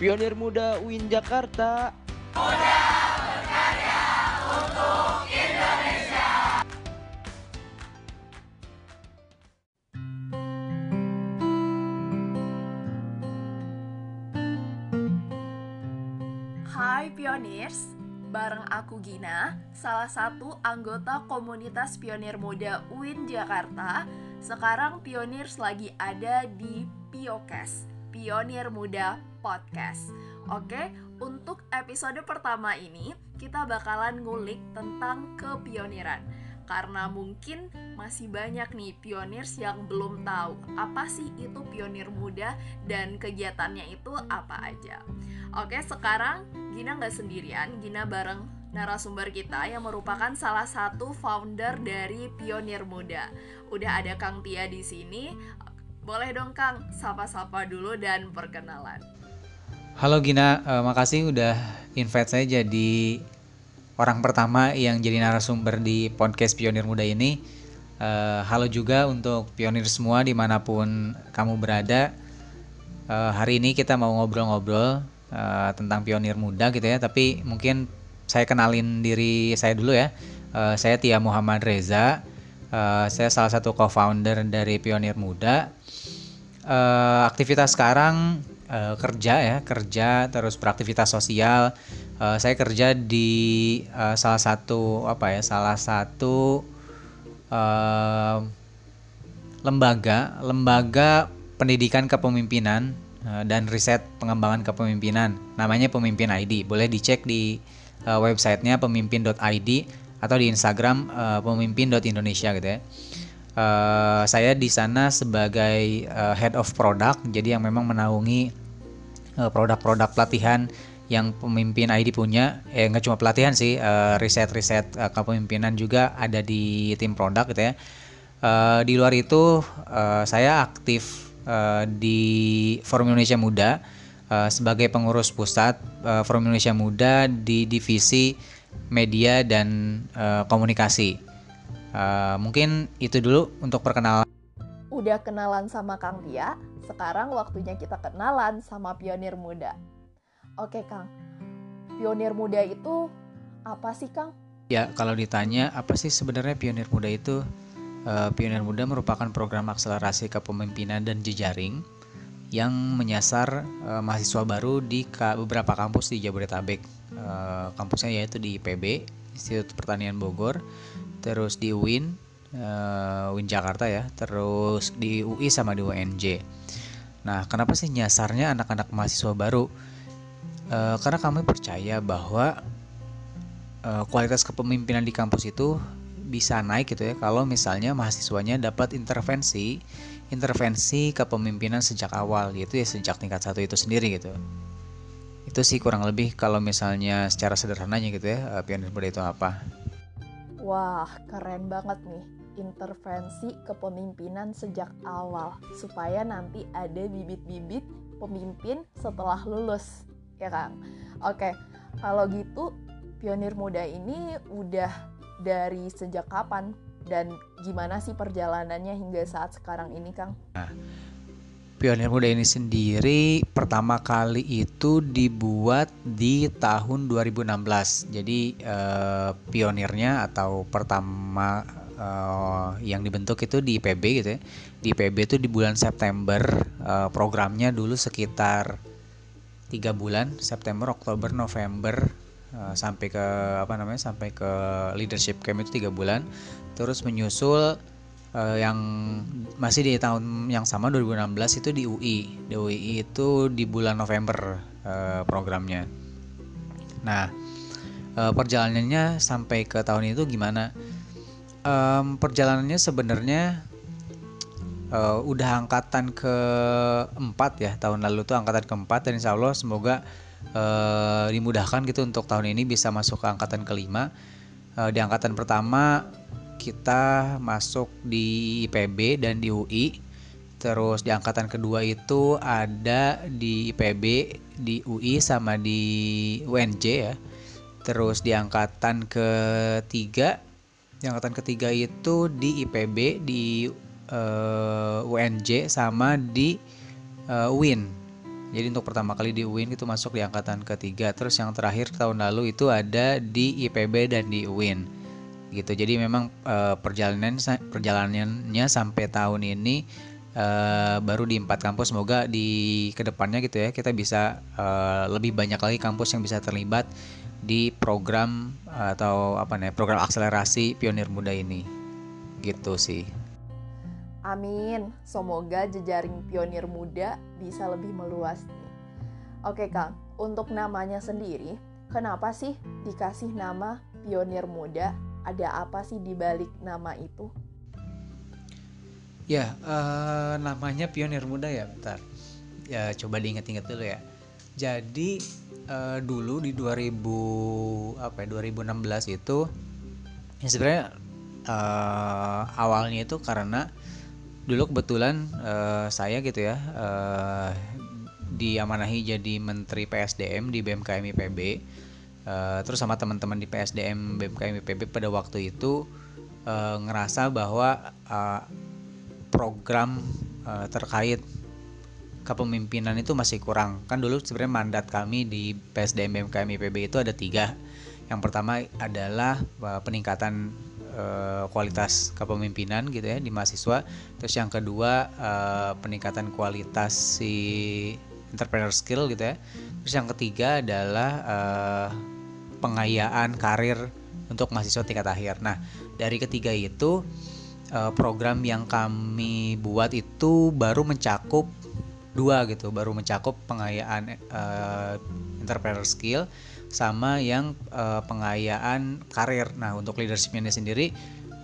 Pionir Muda UIN Jakarta. Muda berkarya untuk Indonesia. Hai Pioneers, bareng aku Gina, salah satu anggota komunitas Pionir Muda UIN Jakarta. Sekarang Pioneers lagi ada di Piokes, Pionir Muda Podcast. Oke, untuk episode pertama ini kita bakalan ngulik tentang kepioniran. Karena mungkin masih banyak nih pioneers yang belum tahu apa sih itu pionir muda dan kegiatannya itu apa aja. Oke, sekarang Gina nggak sendirian, Gina bareng narasumber kita yang merupakan salah satu founder dari Pionir Muda. Udah ada Kang Tia di sini. Boleh dong Kang, sapa-sapa dulu dan perkenalan. Halo Gina, uh, makasih udah invite saya jadi orang pertama yang jadi narasumber di podcast Pionir Muda ini. Uh, halo juga untuk pionir semua di mana pun kamu berada. Uh, hari ini kita mau ngobrol-ngobrol uh, tentang pionir muda gitu ya. Tapi mungkin saya kenalin diri saya dulu ya. Uh, saya Tia Muhammad Reza. Uh, saya salah satu co-founder dari Pionir Muda. Uh, aktivitas sekarang uh, kerja ya kerja terus beraktivitas sosial. Uh, saya kerja di uh, salah satu apa ya salah satu uh, lembaga lembaga pendidikan kepemimpinan uh, dan riset pengembangan kepemimpinan. Namanya Pemimpin ID boleh dicek di uh, websitenya pemimpin.id atau di Instagram uh, pemimpin.indonesia gitu ya Uh, saya di sana sebagai uh, head of product, jadi yang memang menaungi produk-produk uh, pelatihan yang pemimpin ID punya. Eh nggak cuma pelatihan sih, uh, riset-riset uh, kepemimpinan juga ada di tim produk gitu ya. Uh, di luar itu uh, saya aktif uh, di Forum Indonesia Muda uh, sebagai pengurus pusat uh, Forum Indonesia Muda di divisi media dan uh, komunikasi. Uh, mungkin itu dulu untuk perkenalan. Udah kenalan sama Kang Tia, sekarang waktunya kita kenalan sama pionir muda. Oke Kang, pionir muda itu apa sih Kang? Ya kalau ditanya apa sih sebenarnya pionir muda itu? Uh, pionir muda merupakan program akselerasi kepemimpinan dan jejaring yang menyasar uh, mahasiswa baru di ka beberapa kampus di Jabodetabek. Uh, kampusnya yaitu di IPB, Institut Pertanian Bogor, terus di UIN, uh, UIN Jakarta ya, terus di UI sama di UNJ. Nah, kenapa sih nyasarnya anak-anak mahasiswa baru? Uh, karena kami percaya bahwa uh, kualitas kepemimpinan di kampus itu bisa naik gitu ya kalau misalnya mahasiswanya dapat intervensi intervensi kepemimpinan sejak awal yaitu ya sejak tingkat satu itu sendiri gitu itu sih kurang lebih kalau misalnya secara sederhananya gitu ya pionir muda itu apa Wah, keren banget nih. Intervensi kepemimpinan sejak awal supaya nanti ada bibit-bibit pemimpin setelah lulus, ya Kang. Oke, kalau gitu pionir muda ini udah dari sejak kapan dan gimana sih perjalanannya hingga saat sekarang ini, Kang? Nah, Pionir Muda ini sendiri pertama kali itu dibuat di tahun 2016. Jadi eh, pionirnya atau pertama eh, yang dibentuk itu di IPB gitu ya. Di IPB itu di bulan September eh, programnya dulu sekitar tiga bulan September, Oktober, November eh, sampai ke apa namanya sampai ke leadership camp itu tiga bulan. Terus menyusul uh, yang masih di tahun yang sama 2016 itu di UI. Di UI itu di bulan November uh, programnya. Nah, uh, perjalanannya sampai ke tahun itu gimana? Um, perjalanannya sebenarnya uh, udah angkatan keempat ya tahun lalu tuh angkatan keempat dan insya Allah semoga uh, dimudahkan gitu untuk tahun ini bisa masuk ke angkatan kelima. Uh, di angkatan pertama kita masuk di IPB dan di UI. Terus di angkatan kedua itu ada di IPB, di UI sama di UNJ ya. Terus di angkatan ketiga, di angkatan ketiga itu di IPB, di uh, UNJ sama di uh, UIN. Jadi untuk pertama kali di UIN itu masuk di angkatan ketiga. Terus yang terakhir tahun lalu itu ada di IPB dan di UIN. Gitu. Jadi memang uh, perjalanan perjalanannya sampai tahun ini uh, baru di empat kampus. Semoga di ke depannya gitu ya kita bisa uh, lebih banyak lagi kampus yang bisa terlibat di program atau apa nih program akselerasi pionir muda ini. Gitu sih. Amin. Semoga jejaring pionir muda bisa lebih meluas nih. Oke Kang, untuk namanya sendiri, kenapa sih dikasih nama pionir muda? Ada apa sih di balik nama itu? Ya, uh, namanya pionir muda ya, bentar. Ya, coba diingat-ingat dulu ya. Jadi uh, dulu di 2000 apa ya 2016 itu ya sebenarnya uh, awalnya itu karena dulu kebetulan uh, saya gitu ya uh, diamanahi jadi menteri PSDM di BMKM IPB uh, terus sama teman-teman di PSDM BMKM IPB pada waktu itu uh, ngerasa bahwa uh, program uh, terkait kepemimpinan itu masih kurang kan dulu sebenarnya mandat kami di PSDM BMKM IPB itu ada tiga yang pertama adalah peningkatan uh, kualitas kepemimpinan gitu ya di mahasiswa. Terus yang kedua uh, peningkatan kualitas si entrepreneur skill gitu ya. Terus yang ketiga adalah uh, pengayaan karir untuk mahasiswa tingkat akhir. Nah, dari ketiga itu uh, program yang kami buat itu baru mencakup dua gitu, baru mencakup pengayaan uh, entrepreneur skill sama yang uh, pengayaan karir. Nah, untuk leadership ini sendiri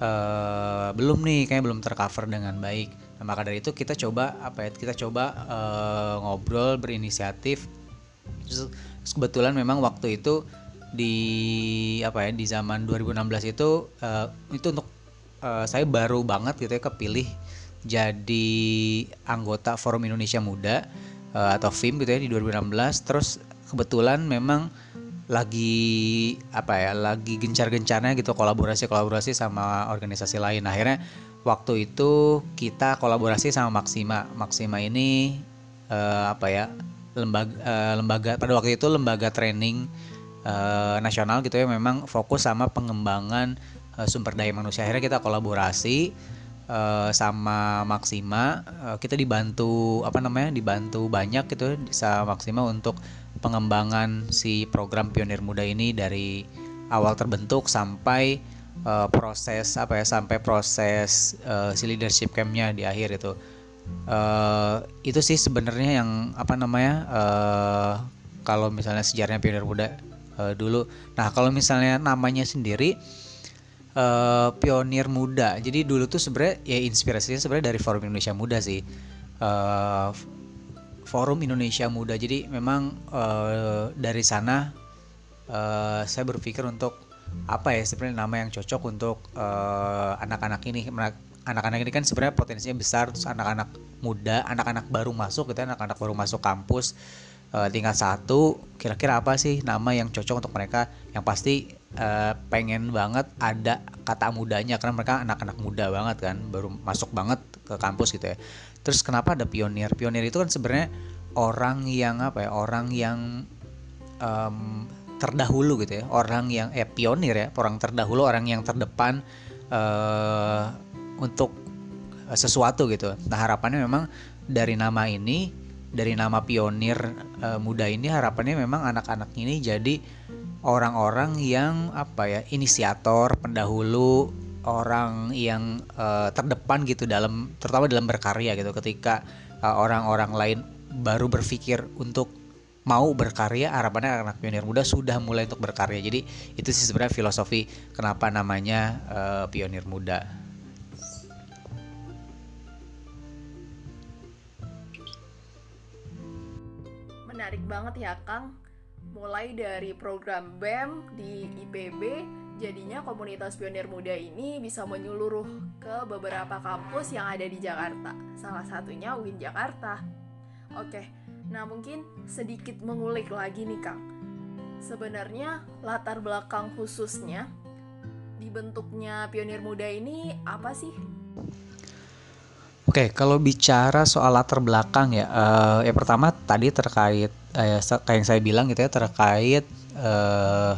uh, belum nih, kayak belum tercover dengan baik. Nah, maka dari itu kita coba apa ya? Kita coba uh, ngobrol, berinisiatif. Terus, kebetulan memang waktu itu di apa ya di zaman 2016 itu uh, itu untuk uh, saya baru banget gitu ya kepilih jadi anggota Forum Indonesia Muda uh, atau FIM gitu ya di 2016 terus kebetulan memang lagi apa ya lagi gencar-gencarnya gitu kolaborasi-kolaborasi sama organisasi lain. Akhirnya waktu itu kita kolaborasi sama Maksima Maksima ini uh, apa ya lembaga uh, lembaga pada waktu itu lembaga training uh, nasional gitu ya memang fokus sama pengembangan uh, sumber daya manusia. Akhirnya kita kolaborasi uh, sama Maksima uh, kita dibantu apa namanya dibantu banyak gitu sama Maksima untuk pengembangan si program Pionir Muda ini dari awal terbentuk sampai uh, proses apa ya sampai proses uh, si leadership campnya di akhir itu. Uh, itu sih sebenarnya yang apa namanya uh, kalau misalnya sejarahnya Pionir Muda uh, dulu. Nah kalau misalnya namanya sendiri uh, Pionir Muda. Jadi dulu tuh sebenarnya ya inspirasinya sebenarnya dari Forum Indonesia Muda sih. Uh, Forum Indonesia Muda. Jadi memang uh, dari sana uh, saya berpikir untuk apa ya sebenarnya nama yang cocok untuk anak-anak uh, ini. Anak-anak ini kan sebenarnya potensinya besar, terus anak-anak muda, anak-anak baru masuk gitu, ya, anak-anak baru masuk kampus uh, tingkat satu. Kira-kira apa sih nama yang cocok untuk mereka? Yang pasti uh, pengen banget ada kata mudanya karena mereka anak-anak muda banget kan, baru masuk banget ke kampus gitu ya terus kenapa ada pionir pionir itu kan sebenarnya orang yang apa ya orang yang um, terdahulu gitu ya orang yang eh pionir ya orang terdahulu orang yang terdepan uh, untuk sesuatu gitu nah harapannya memang dari nama ini dari nama pionir uh, muda ini harapannya memang anak-anak ini jadi orang-orang yang apa ya inisiator pendahulu orang yang uh, terdepan gitu dalam terutama dalam berkarya gitu. Ketika eh, orang-orang lain baru berpikir untuk mau berkarya harapannya anak pionir muda sudah mulai untuk berkarya. Jadi itu sih sebenarnya filosofi kenapa namanya uh, pionir muda menarik banget ya Kang mulai dari program BEM di IPB Jadinya komunitas pionir muda ini bisa menyeluruh ke beberapa kampus yang ada di Jakarta. Salah satunya UIN Jakarta. Oke, nah mungkin sedikit mengulik lagi nih Kang. Sebenarnya latar belakang khususnya dibentuknya pionir muda ini apa sih? Oke, kalau bicara soal latar belakang ya, uh, ya pertama tadi terkait uh, kayak yang saya bilang gitu ya terkait uh,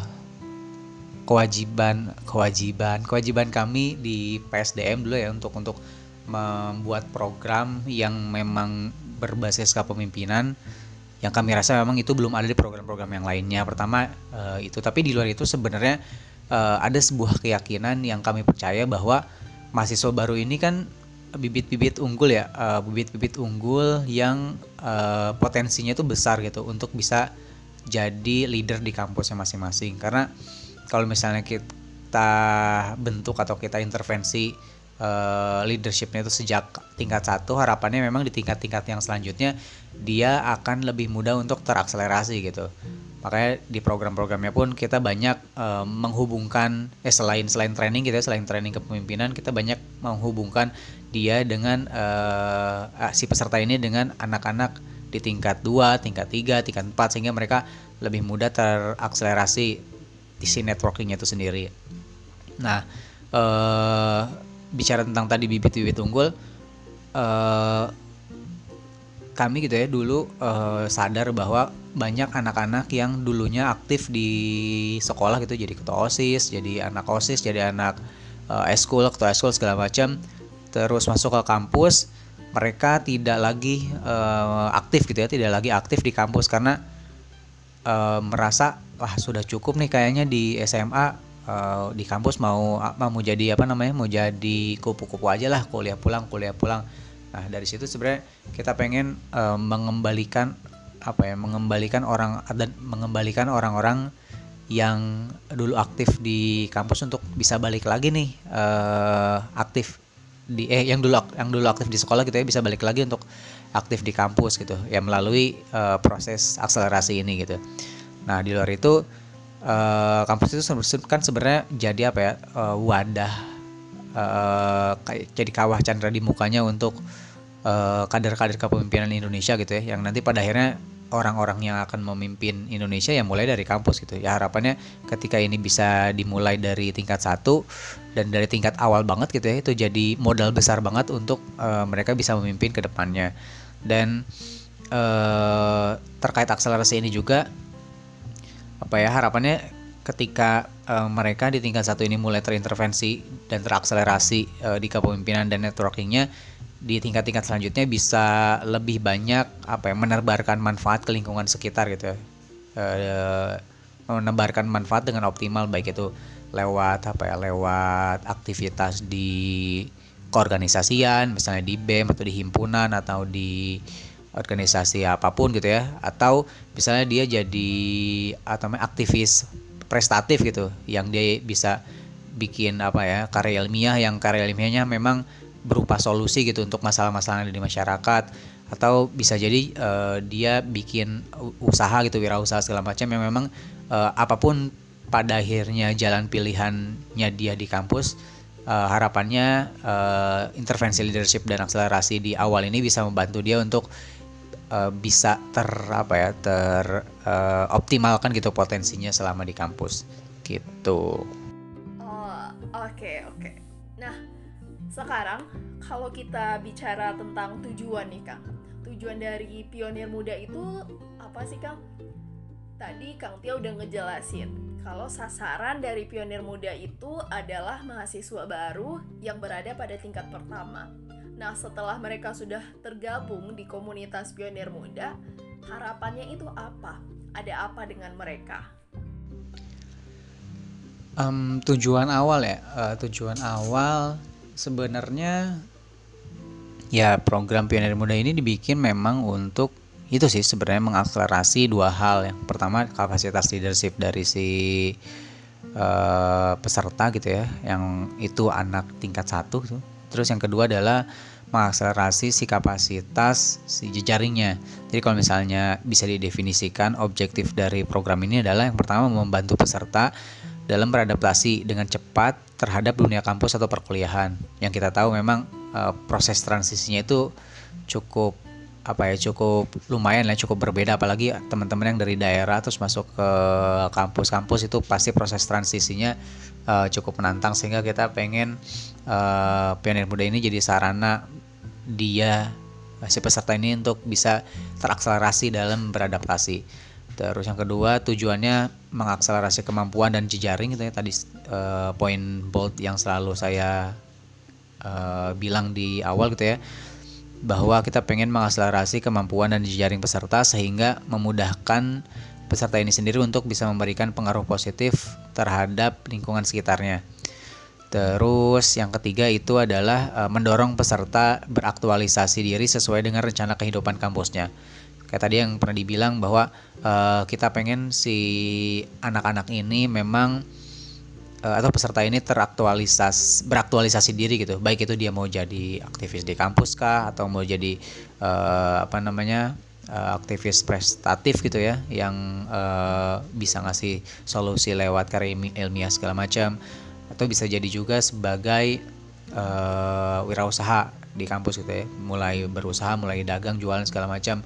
kewajiban kewajiban kewajiban kami di PSDM dulu ya untuk untuk membuat program yang memang berbasis kepemimpinan yang kami rasa memang itu belum ada di program-program yang lainnya. Pertama uh, itu, tapi di luar itu sebenarnya uh, ada sebuah keyakinan yang kami percaya bahwa mahasiswa baru ini kan bibit-bibit unggul ya, uh, bibit-bibit unggul yang uh, potensinya itu besar gitu untuk bisa jadi leader di kampusnya masing-masing. Karena kalau misalnya kita bentuk atau kita intervensi uh, leadershipnya itu sejak tingkat satu, harapannya memang di tingkat-tingkat yang selanjutnya dia akan lebih mudah untuk terakselerasi gitu makanya di program-programnya pun kita banyak uh, menghubungkan eh selain selain training kita selain training kepemimpinan kita banyak menghubungkan dia dengan uh, si peserta ini dengan anak-anak di tingkat 2, tingkat 3, tingkat 4 sehingga mereka lebih mudah terakselerasi di si networkingnya itu sendiri. Nah, uh, bicara tentang tadi bibit-bibit unggul uh, kami gitu ya dulu uh, sadar bahwa banyak anak-anak yang dulunya aktif di sekolah gitu jadi ketua osis jadi anak osis jadi anak uh, eskul ketua eskul segala macam terus masuk ke kampus mereka tidak lagi uh, aktif gitu ya tidak lagi aktif di kampus karena uh, merasa wah sudah cukup nih kayaknya di SMA uh, di kampus mau mau jadi apa namanya mau jadi kupu-kupu aja lah kuliah pulang kuliah pulang Nah dari situ sebenarnya kita pengen uh, mengembalikan apa ya mengembalikan orang dan mengembalikan orang-orang yang dulu aktif di kampus untuk bisa balik lagi nih uh, aktif di eh yang dulu yang dulu aktif di sekolah gitu ya bisa balik lagi untuk aktif di kampus gitu ya melalui uh, proses akselerasi ini gitu. Nah di luar itu uh, kampus itu kan sebenarnya jadi apa ya uh, wadah uh, jadi kawah chandra di mukanya untuk kader kader-kader kepemimpinan Indonesia gitu ya. Yang nanti pada akhirnya orang-orang yang akan memimpin Indonesia ya mulai dari kampus gitu. Ya harapannya ketika ini bisa dimulai dari tingkat satu dan dari tingkat awal banget gitu ya itu jadi modal besar banget untuk uh, mereka bisa memimpin ke depannya. Dan uh, terkait akselerasi ini juga apa ya harapannya ketika uh, mereka di tingkat satu ini mulai terintervensi dan terakselerasi uh, di kepemimpinan dan networkingnya. Di tingkat-tingkat selanjutnya bisa lebih banyak apa ya menebarkan manfaat ke lingkungan sekitar gitu ya. Uh, menebarkan manfaat dengan optimal baik itu lewat apa ya lewat aktivitas di keorganisasian misalnya di BEM atau di himpunan atau di organisasi apa pun gitu ya. Atau misalnya dia jadi atau aktivis prestatif gitu yang dia bisa bikin apa ya karya ilmiah yang karya ilmiahnya memang berupa solusi gitu untuk masalah-masalah di masyarakat. Atau bisa jadi uh, dia bikin usaha gitu wirausaha segala macam yang memang uh, apa pun pada akhirnya jalan pilihannya dia di kampus uh, harapannya uh, intervensi leadership dan akselerasi di awal ini bisa membantu dia untuk uh, bisa ter apa ya ter uh, optimalkan gitu potensinya selama di kampus gitu. Oh oke okay, oke. Okay. Nah sekarang kalau kita bicara tentang tujuan nih kang, tujuan dari pionir muda itu apa sih kang? Tadi Kang Tia udah ngejelasin kalau sasaran dari pionir muda itu adalah mahasiswa baru yang berada pada tingkat pertama Nah, setelah mereka sudah tergabung di komunitas pionir muda, harapannya itu apa? Ada apa dengan mereka? Um, tujuan awal ya, uh, tujuan awal sebenarnya ya program pionir muda ini dibikin memang untuk itu sih sebenarnya mengakselerasi dua hal. Yang pertama kapasitas leadership dari si uh, peserta gitu ya, yang itu anak tingkat satu tuh. Terus yang kedua adalah mengakselerasi si kapasitas si jejaringnya. Jadi kalau misalnya bisa didefinisikan objektif dari program ini adalah yang pertama membantu peserta dalam beradaptasi dengan cepat terhadap dunia kampus atau perkuliahan. Yang kita tahu memang uh, proses transisinya itu cukup apa ya cukup lumayan lah cukup berbeda. Apalagi teman-teman yang dari daerah terus masuk ke kampus-kampus itu pasti proses transisinya uh, cukup menantang. Sehingga kita pengen uh, pionir muda ini jadi sarana dia si peserta ini untuk bisa terakselerasi dalam beradaptasi. Terus yang kedua tujuannya mengakselerasi kemampuan dan jejaring gitu ya. Tadi uh, poin bold yang selalu saya uh, bilang di awal gitu ya bahwa kita pengen mengakselerasi kemampuan dan jejaring peserta sehingga memudahkan peserta ini sendiri untuk bisa memberikan pengaruh positif terhadap lingkungan sekitarnya. Terus yang ketiga itu adalah uh, mendorong peserta beraktualisasi diri sesuai dengan rencana kehidupan kampusnya. Kayak tadi yang pernah dibilang bahwa uh, kita pengen si anak-anak ini memang atau peserta ini teraktualisasi beraktualisasi diri gitu. Baik itu dia mau jadi aktivis di kampus kah atau mau jadi uh, apa namanya uh, aktivis prestatif gitu ya yang uh, bisa ngasih solusi lewat karya ilmiah segala macam. Atau bisa jadi juga sebagai uh, wirausaha di kampus gitu ya. Mulai berusaha mulai dagang jualan segala macam.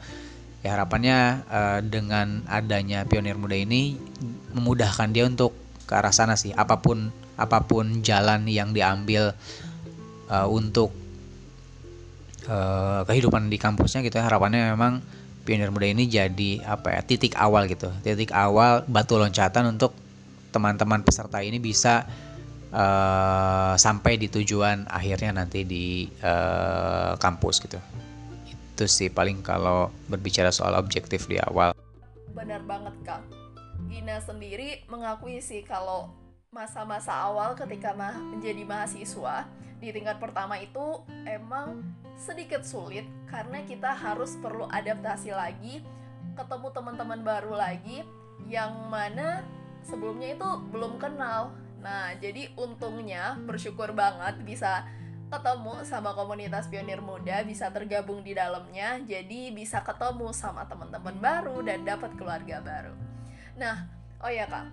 Ya harapannya uh, dengan adanya pionir muda ini memudahkan dia untuk ke arah sana sih. Apa pun apa pun jalan yang diambil uh, untuk uh, kehidupan di kampusnya gitu ya harapannya memang pionir muda ini jadi apa ya titik awal gitu. Titik awal batu loncatan untuk teman-teman peserta ini bisa uh, sampai di tujuan akhirnya nanti di uh, kampus gitu. Itu sih paling kalau berbicara soal objektif di awal. Benar banget kak Gina sendiri mengakui sih kalau masa-masa awal ketika ma menjadi mahasiswa di tingkat pertama itu emang sedikit sulit karena kita harus perlu adaptasi lagi, ketemu teman-teman baru lagi yang mana sebelumnya itu belum kenal. Nah, jadi untungnya bersyukur banget bisa ketemu sama komunitas pionir muda, bisa tergabung di dalamnya, jadi bisa ketemu sama teman-teman baru dan dapat keluarga baru. Nah, oh ya kak,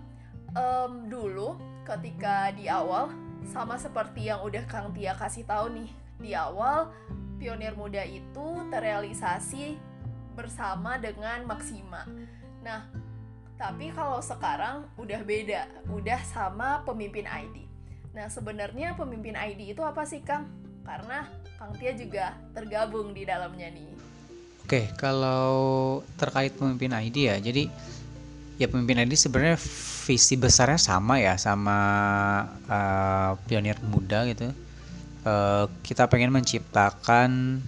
um, dulu ketika di awal sama seperti yang udah Kang Tia kasih tahu nih di awal pionir muda itu terrealisasi bersama dengan Maksima. Nah, tapi kalau sekarang udah beda, udah sama pemimpin ID. Nah, sebenarnya pemimpin ID itu apa sih, Kang? Karena Kang Tia juga tergabung di dalamnya nih. Oke, kalau terkait pemimpin ID ya, jadi ya pemimpin ini sebenarnya visi besarnya sama ya sama uh, pionir muda gitu. Uh, kita pengen menciptakan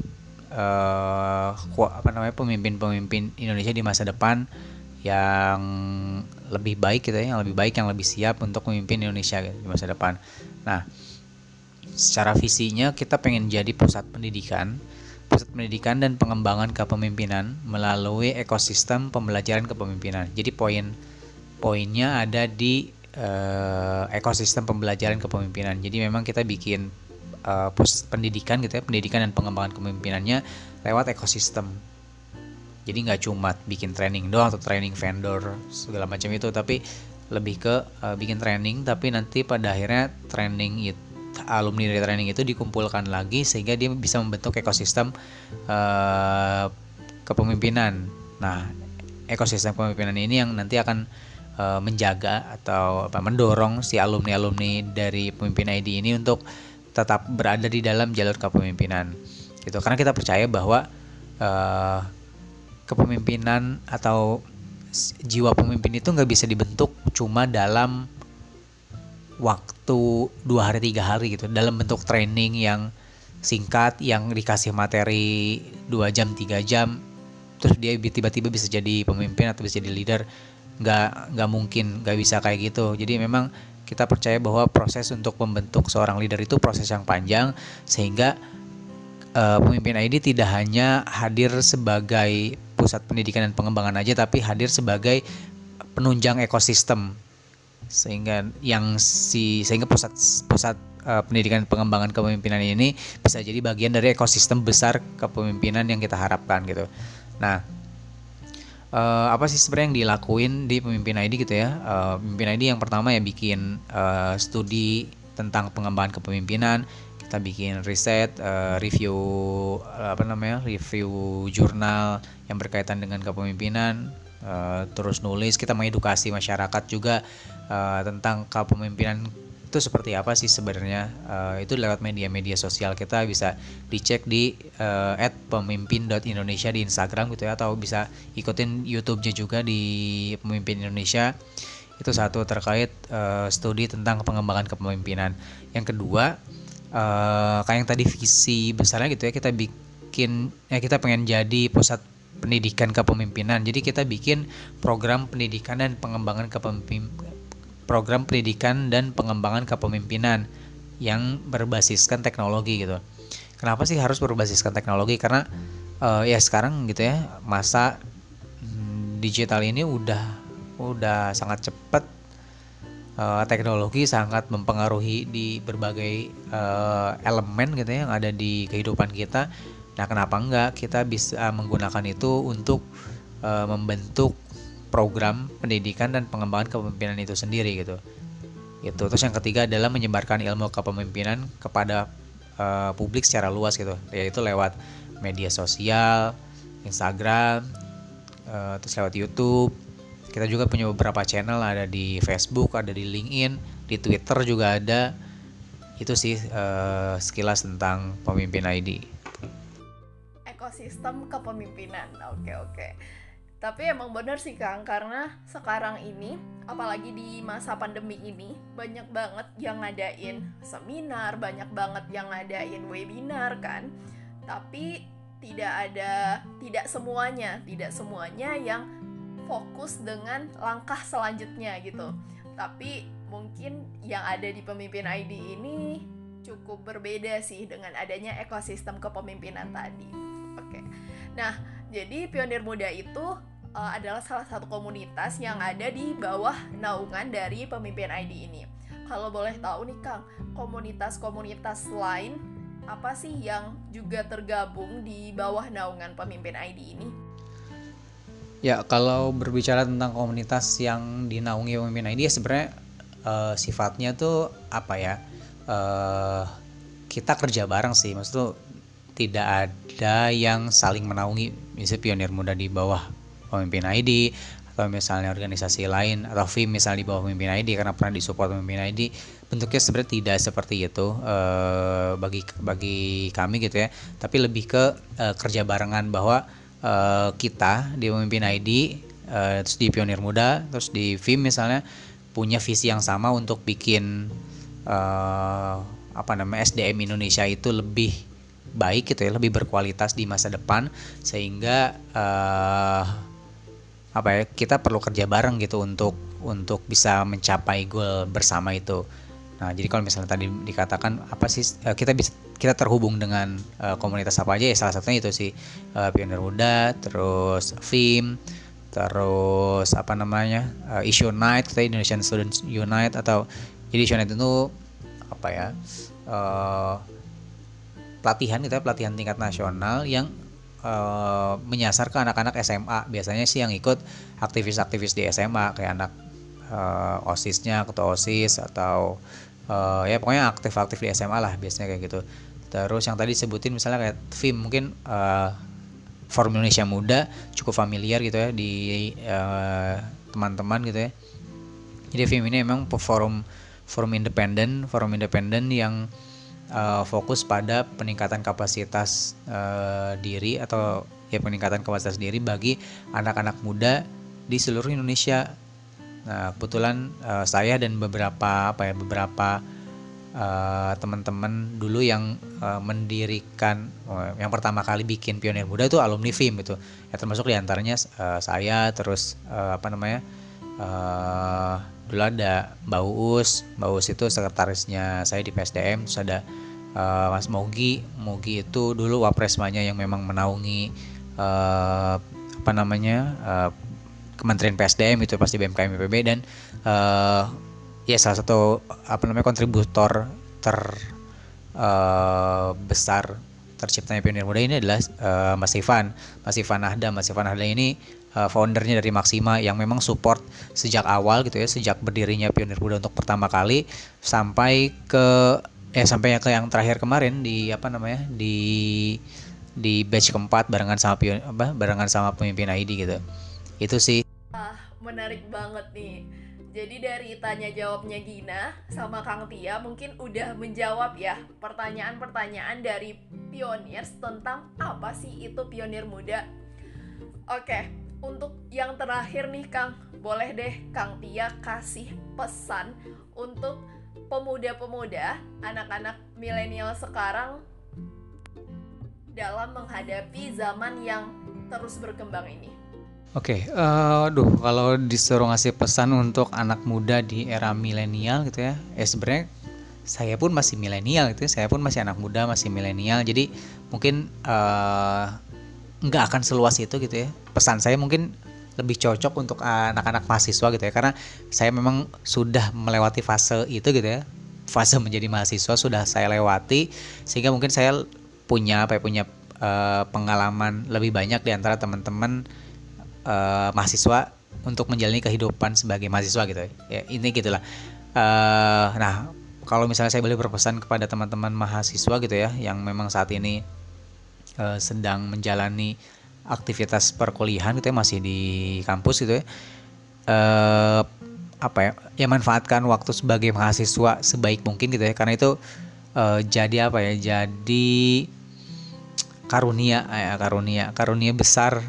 uh, apa namanya pemimpin-pemimpin Indonesia di masa depan yang lebih baik gitu ya yang lebih baik yang lebih siap untuk memimpin Indonesia gitu, di masa depan. Nah secara visinya kita pengen jadi pusat pendidikan pusat pendidikan dan pengembangan kepemimpinan melalui ekosistem pembelajaran kepemimpinan. Jadi poin poinnya ada di uh, ekosistem pembelajaran kepemimpinan. Jadi memang kita bikin uh, pusat pendidikan gitu ya, pendidikan dan pengembangan kepemimpinannya lewat ekosistem. Jadi nggak cuma bikin training doang atau training vendor segala macam itu, tapi lebih ke uh, bikin training tapi nanti pada akhirnya training itu alumni dari training itu dikumpulkan lagi sehingga dia bisa membentuk ekosistem uh, kepemimpinan. Nah, ekosistem kepemimpinan ini yang nanti akan uh, menjaga atau apa mendorong si alumni-alumni dari pemimpin ID ini untuk tetap berada di dalam jalur kepemimpinan. Gitu. Karena kita percaya bahwa uh, kepemimpinan atau jiwa pemimpin itu nggak bisa dibentuk cuma dalam waktu dua hari tiga hari gitu. Dalam bentuk training yang singkat yang dikasih materi dua jam tiga jam. Terus dia tiba-tiba bisa jadi pemimpin atau bisa jadi leader. Nggak nggak mungkin nggak bisa kayak gitu. Jadi memang kita percaya bahwa proses untuk membentuk seorang leader itu proses yang panjang sehingga uh, pemimpin ID tidak hanya hadir sebagai pusat pendidikan dan pengembangan aja tapi hadir sebagai penunjang ekosistem sehingga yang si sehingga pusat pusat uh, pendidikan pengembangan kepemimpinan ini bisa jadi bagian dari ekosistem besar kepemimpinan yang kita harapkan gitu. Nah, uh, apa sih sebenarnya yang dilakuin di pemimpin ID gitu ya? Uh, pemimpin ID yang pertama ya bikin uh, studi tentang pengembangan kepemimpinan, kita bikin riset, uh, review apa namanya, review jurnal yang berkaitan dengan kepemimpinan, uh, terus nulis, kita mengedukasi masyarakat juga uh, tentang kepemimpinan itu seperti apa sih sebenarnya. Uh, itu lewat media-media sosial kita bisa dicek di uh, @pemimpin.indonesia di Instagram gitu ya atau bisa ikutin YouTube-nya juga di Pemimpin Indonesia. Itu satu terkait uh, studi tentang pengembangan kepemimpinan. Yang kedua uh, kayak yang tadi visi besarnya gitu ya kita bikin ya kita pengen jadi pusat pendidikan kepemimpinan jadi kita bikin program pendidikan dan pengembangan kepemimpinan program pendidikan dan pengembangan kepemimpinan yang berbasiskan teknologi gitu. Kenapa sih harus berbasiskan teknologi? Karena uh, ya sekarang gitu ya masa mm, digital ini udah udah sangat cepat uh, teknologi sangat mempengaruhi di berbagai uh, elemen gitu ya yang ada di kehidupan kita. Nah, kenapa enggak kita bisa menggunakan itu untuk uh, membentuk program pendidikan dan pengembangan kepemimpinan itu sendiri gitu. Itu terus yang ketiga adalah menyebarkan ilmu kepemimpinan kepada uh, publik secara luas gitu, yaitu lewat media sosial, Instagram, uh, terus lewat YouTube. Kita juga punya beberapa channel ada di Facebook, ada di LinkedIn, di Twitter juga ada. Itu sih uh, sekilas tentang pemimpin ID. Ekosistem kepemimpinan. Oke, oke. Tapi emang bener sih Kang, karena sekarang ini, apalagi di masa pandemi ini, banyak banget yang ngadain seminar, banyak banget yang ngadain webinar kan. Tapi tidak ada, tidak semuanya, tidak semuanya yang fokus dengan langkah selanjutnya gitu. Tapi mungkin yang ada di pemimpin ID ini cukup berbeda sih dengan adanya ekosistem kepemimpinan tadi. Nah, jadi pionir muda itu uh, adalah salah satu komunitas yang ada di bawah naungan dari pemimpin ID ini. Kalau boleh tahu nih Kang, komunitas-komunitas lain apa sih yang juga tergabung di bawah naungan pemimpin ID ini? Ya, kalau berbicara tentang komunitas yang dinaungi pemimpin ID ya sebenarnya uh, sifatnya tuh apa ya? Uh, kita kerja bareng sih, maksudnya tidak ada yang saling menaungi. Misalnya pionir muda di bawah pemimpin ID atau misalnya organisasi lain atau FIM misalnya di bawah pemimpin ID karena pernah disupport pemimpin ID bentuknya sebenarnya tidak seperti itu uh, bagi bagi kami gitu ya. Tapi lebih ke uh, kerja barengan bahwa uh, kita di pemimpin ID uh, terus di pionir muda terus di FIM misalnya punya visi yang sama untuk bikin uh, apa namanya SDM Indonesia itu lebih baik gitu ya lebih berkualitas di masa depan sehingga uh, apa ya kita perlu kerja bareng gitu untuk untuk bisa mencapai goal bersama itu. Nah, jadi kalau misalnya tadi dikatakan apa sih eh, kita bisa kita terhubung dengan uh, komunitas apa aja ya salah satunya itu sih uh, Pioneer Muda, terus FIM, terus apa namanya uh, Issue Night, kita Indonesian Students Unite atau jadi Issue Night itu apa ya uh, pelatihan kita gitu pelatihan tingkat nasional yang uh, menyasar ke anak-anak SMA biasanya sih yang ikut aktivis-aktivis di SMA kayak anak uh, osisnya ketua osis atau uh, ya pokoknya aktif-aktif di SMA lah biasanya kayak gitu. Terus yang tadi sebutin misalnya kayak film mungkin uh, Forum Indonesia Muda cukup familiar gitu ya di teman-teman uh, gitu ya. Jadi film ini memang forum forum independen forum independen yang uh, fokus pada peningkatan kapasitas uh, diri atau ya peningkatan kapasitas diri bagi anak-anak muda di seluruh Indonesia. Nah, kebetulan uh, saya dan beberapa apa ya beberapa teman-teman dulu yang uh, mendirikan uh, yang pertama kali bikin pionir muda itu alumni FIM itu ya termasuk di antaranya uh, saya terus uh, apa namanya uh, dulu ada Mbak Uus Mbak Uus itu sekretarisnya saya di PSDM terus ada uh, Mas Mogi Mogi itu dulu wapresmanya yang memang menaungi uh, apa namanya uh, Kementerian PSDM itu pasti BMKM BPB dan uh, ya salah satu apa namanya kontributor ter uh, terciptanya pionir muda ini adalah uh, Mas Ivan Mas Ivan Nahda Mas Ivan Nahda ini foundernya dari Maxima yang memang support sejak awal gitu ya sejak berdirinya pionir muda untuk pertama kali sampai ke ya sampai ke yang terakhir kemarin di apa namanya di di batch keempat barengan sama pion apa barengan sama pemimpin ID gitu. Itu sih. Ah menarik banget nih. Jadi dari tanya jawabnya Gina sama Kang Tia mungkin udah menjawab ya pertanyaan-pertanyaan dari pioneers tentang apa sih itu pionir muda. Oke, untuk yang terakhir nih Kang, boleh deh Kang Tia kasih pesan untuk pemuda-pemuda, anak-anak milenial sekarang dalam menghadapi zaman yang terus berkembang ini. Oke, uh, duh kalau disuruh ngasih pesan untuk anak muda di era milenial gitu ya, eh sebenarnya saya pun masih milenial gitu, ya, saya pun masih anak muda, masih milenial, jadi mungkin uh, nggak akan seluas itu gitu ya. Pesan saya mungkin lebih cocok untuk anak-anak mahasiswa gitu ya, karena saya memang sudah melewati fase itu gitu ya, fase menjadi mahasiswa sudah saya lewati, sehingga mungkin saya punya apa ya, punya uh, pengalaman lebih banyak di antara teman-teman uh, mahasiswa untuk menjalani kehidupan sebagai mahasiswa gitu ya. Ini gitulah. Uh, nah kalau misalnya saya boleh berpesan kepada teman-teman mahasiswa gitu ya yang memang saat ini uh, sedang menjalani aktivitas perkuliahan gitu ya masih di kampus gitu ya uh, apa ya ya manfaatkan waktu sebagai mahasiswa sebaik mungkin gitu ya karena itu uh, jadi apa ya jadi karunia ya karunia karunia besar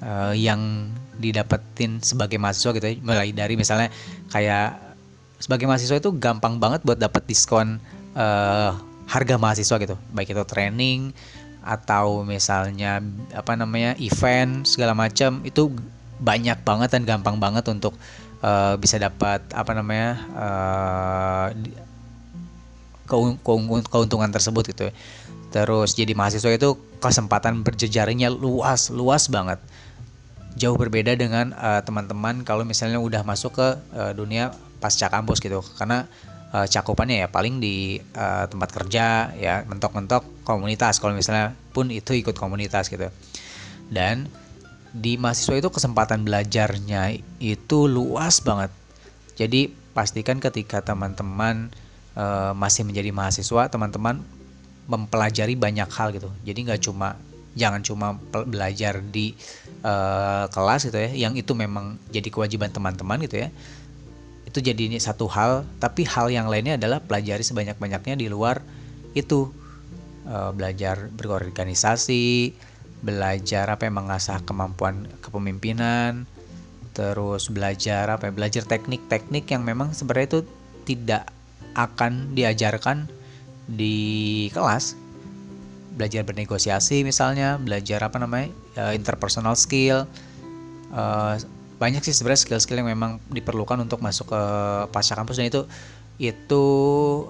uh, yang didapetin sebagai mahasiswa gitu ya mulai dari misalnya kayak sebagai mahasiswa itu gampang banget buat dapat diskon uh, harga mahasiswa gitu baik itu training atau misalnya apa namanya event segala macam itu banyak banget dan gampang banget untuk uh, bisa dapat apa namanya uh, keuntungan tersebut gitu ya. terus jadi mahasiswa itu kesempatan berjejaringnya luas luas banget jauh berbeda dengan uh, teman-teman kalau misalnya udah masuk ke uh, dunia pasca kampus gitu karena uh, cakupannya ya paling di uh, tempat kerja ya mentok-mentok komunitas. Kalau misalnya pun itu ikut komunitas gitu. Dan di mahasiswa itu kesempatan belajarnya itu luas banget. Jadi pastikan ketika teman-teman uh, masih menjadi mahasiswa teman-teman mempelajari banyak hal gitu. Jadi nggak cuma jangan cuma belajar di uh, kelas gitu ya yang itu memang jadi kewajiban teman-teman gitu ya itu jadi ini satu hal tapi hal yang lainnya adalah pelajari sebanyak-banyaknya di luar itu. Uh, belajar berorganisasi belajar apa yang mengasah kemampuan kepemimpinan terus belajar apa ya belajar teknik-teknik yang memang sebenarnya itu tidak akan diajarkan di kelas. Belajar bernegosiasi misalnya belajar apa namanya uh, interpersonal skill uh, banyak sih sebenarnya skill-skill yang memang diperlukan untuk masuk ke pasca kampus. Dan itu itu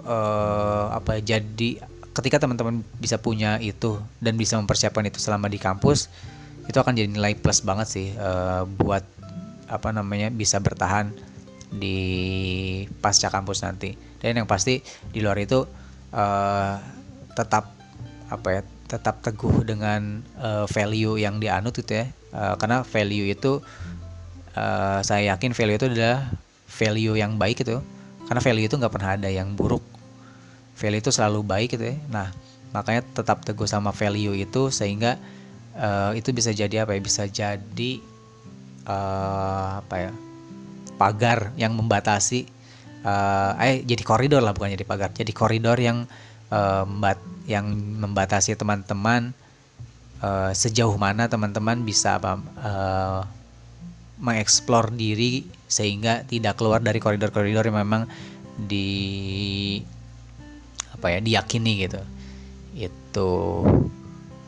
uh, apa jadi ketika teman-teman bisa punya itu dan bisa mempersiapkan itu selama di kampus itu akan jadi nilai plus banget sih uh, buat apa namanya bisa bertahan di pasca kampus nanti. Dan yang pasti di luar itu uh, tetap apa ya tetap teguh dengan uh, value yang dianut gitu ya. Uh, karena value itu uh, saya yakin value itu adalah value yang baik gitu. Karena value itu nggak pernah ada yang buruk. Value itu selalu baik gitu ya. Nah makanya tetap teguh sama value itu sehingga uh, itu bisa jadi apa ya? Bisa jadi uh, apa ya? Pagar yang membatasi uh, eh jadi koridor lah bukan jadi pagar. Jadi koridor yang uh, yang membatasi teman-teman uh, sejauh mana teman-teman bisa apa uh, mengeksplor diri sehingga tidak keluar dari koridor-koridor yang memang di apa ya diyakini gitu itu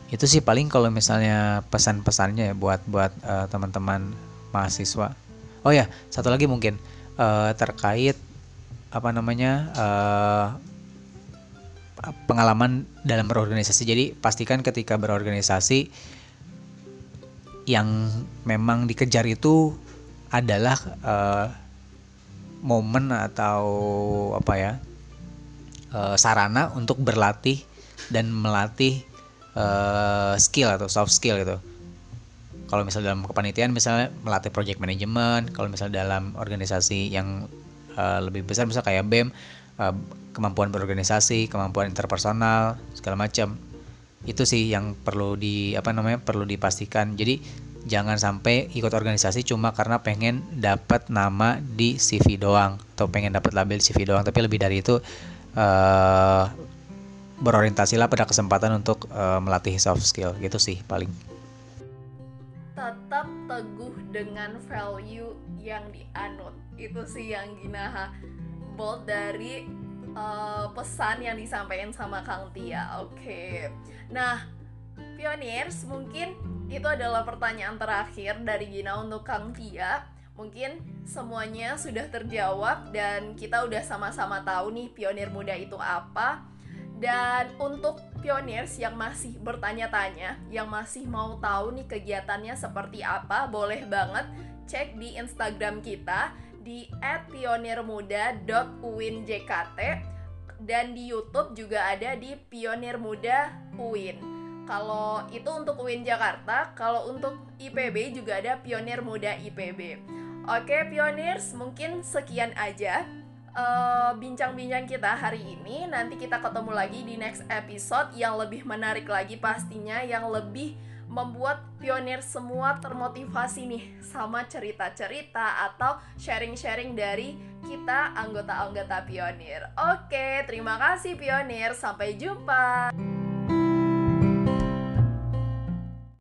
itu sih paling kalau misalnya pesan-pesannya ya buat buat uh, teman-teman mahasiswa oh ya satu lagi mungkin uh, terkait apa namanya uh, pengalaman dalam berorganisasi. Jadi pastikan ketika berorganisasi yang memang dikejar itu adalah uh, momen atau apa ya uh, sarana untuk berlatih dan melatih uh, skill atau soft skill gitu. Kalau misalnya dalam kepanitiaan misalnya melatih project management, kalau misalnya dalam organisasi yang uh, lebih besar misalnya kayak BEM uh, kemampuan berorganisasi, kemampuan interpersonal, segala macam. Itu sih yang perlu di apa namanya? perlu dipastikan. Jadi jangan sampai ikut organisasi cuma karena pengen dapat nama di CV doang atau pengen dapat label CV doang tapi lebih dari itu uh, berorientasilah pada kesempatan untuk uh, melatih soft skill gitu sih paling tetap teguh dengan value yang dianut itu sih yang Gina bold dari uh, pesan yang disampaikan sama Kang Tia oke okay. Nah pioneers mungkin itu adalah pertanyaan terakhir dari Gina untuk Kang Tia. Mungkin semuanya sudah terjawab dan kita udah sama-sama tahu nih pionir muda itu apa. Dan untuk pioneers yang masih bertanya-tanya, yang masih mau tahu nih kegiatannya seperti apa, boleh banget cek di Instagram kita di @pionirmuda.uinjkt dan di YouTube juga ada di Pionir Muda UIN. Kalau itu untuk UIN Jakarta, kalau untuk IPB juga ada Pionir Muda IPB. Oke, pioneers, mungkin sekian aja Eh, bincang-bincang uh, kita hari ini. Nanti kita ketemu lagi di next episode yang lebih menarik lagi pastinya, yang lebih membuat pionir semua termotivasi nih sama cerita-cerita atau sharing-sharing dari kita anggota-anggota pionir. Oke, terima kasih pionir. Sampai jumpa.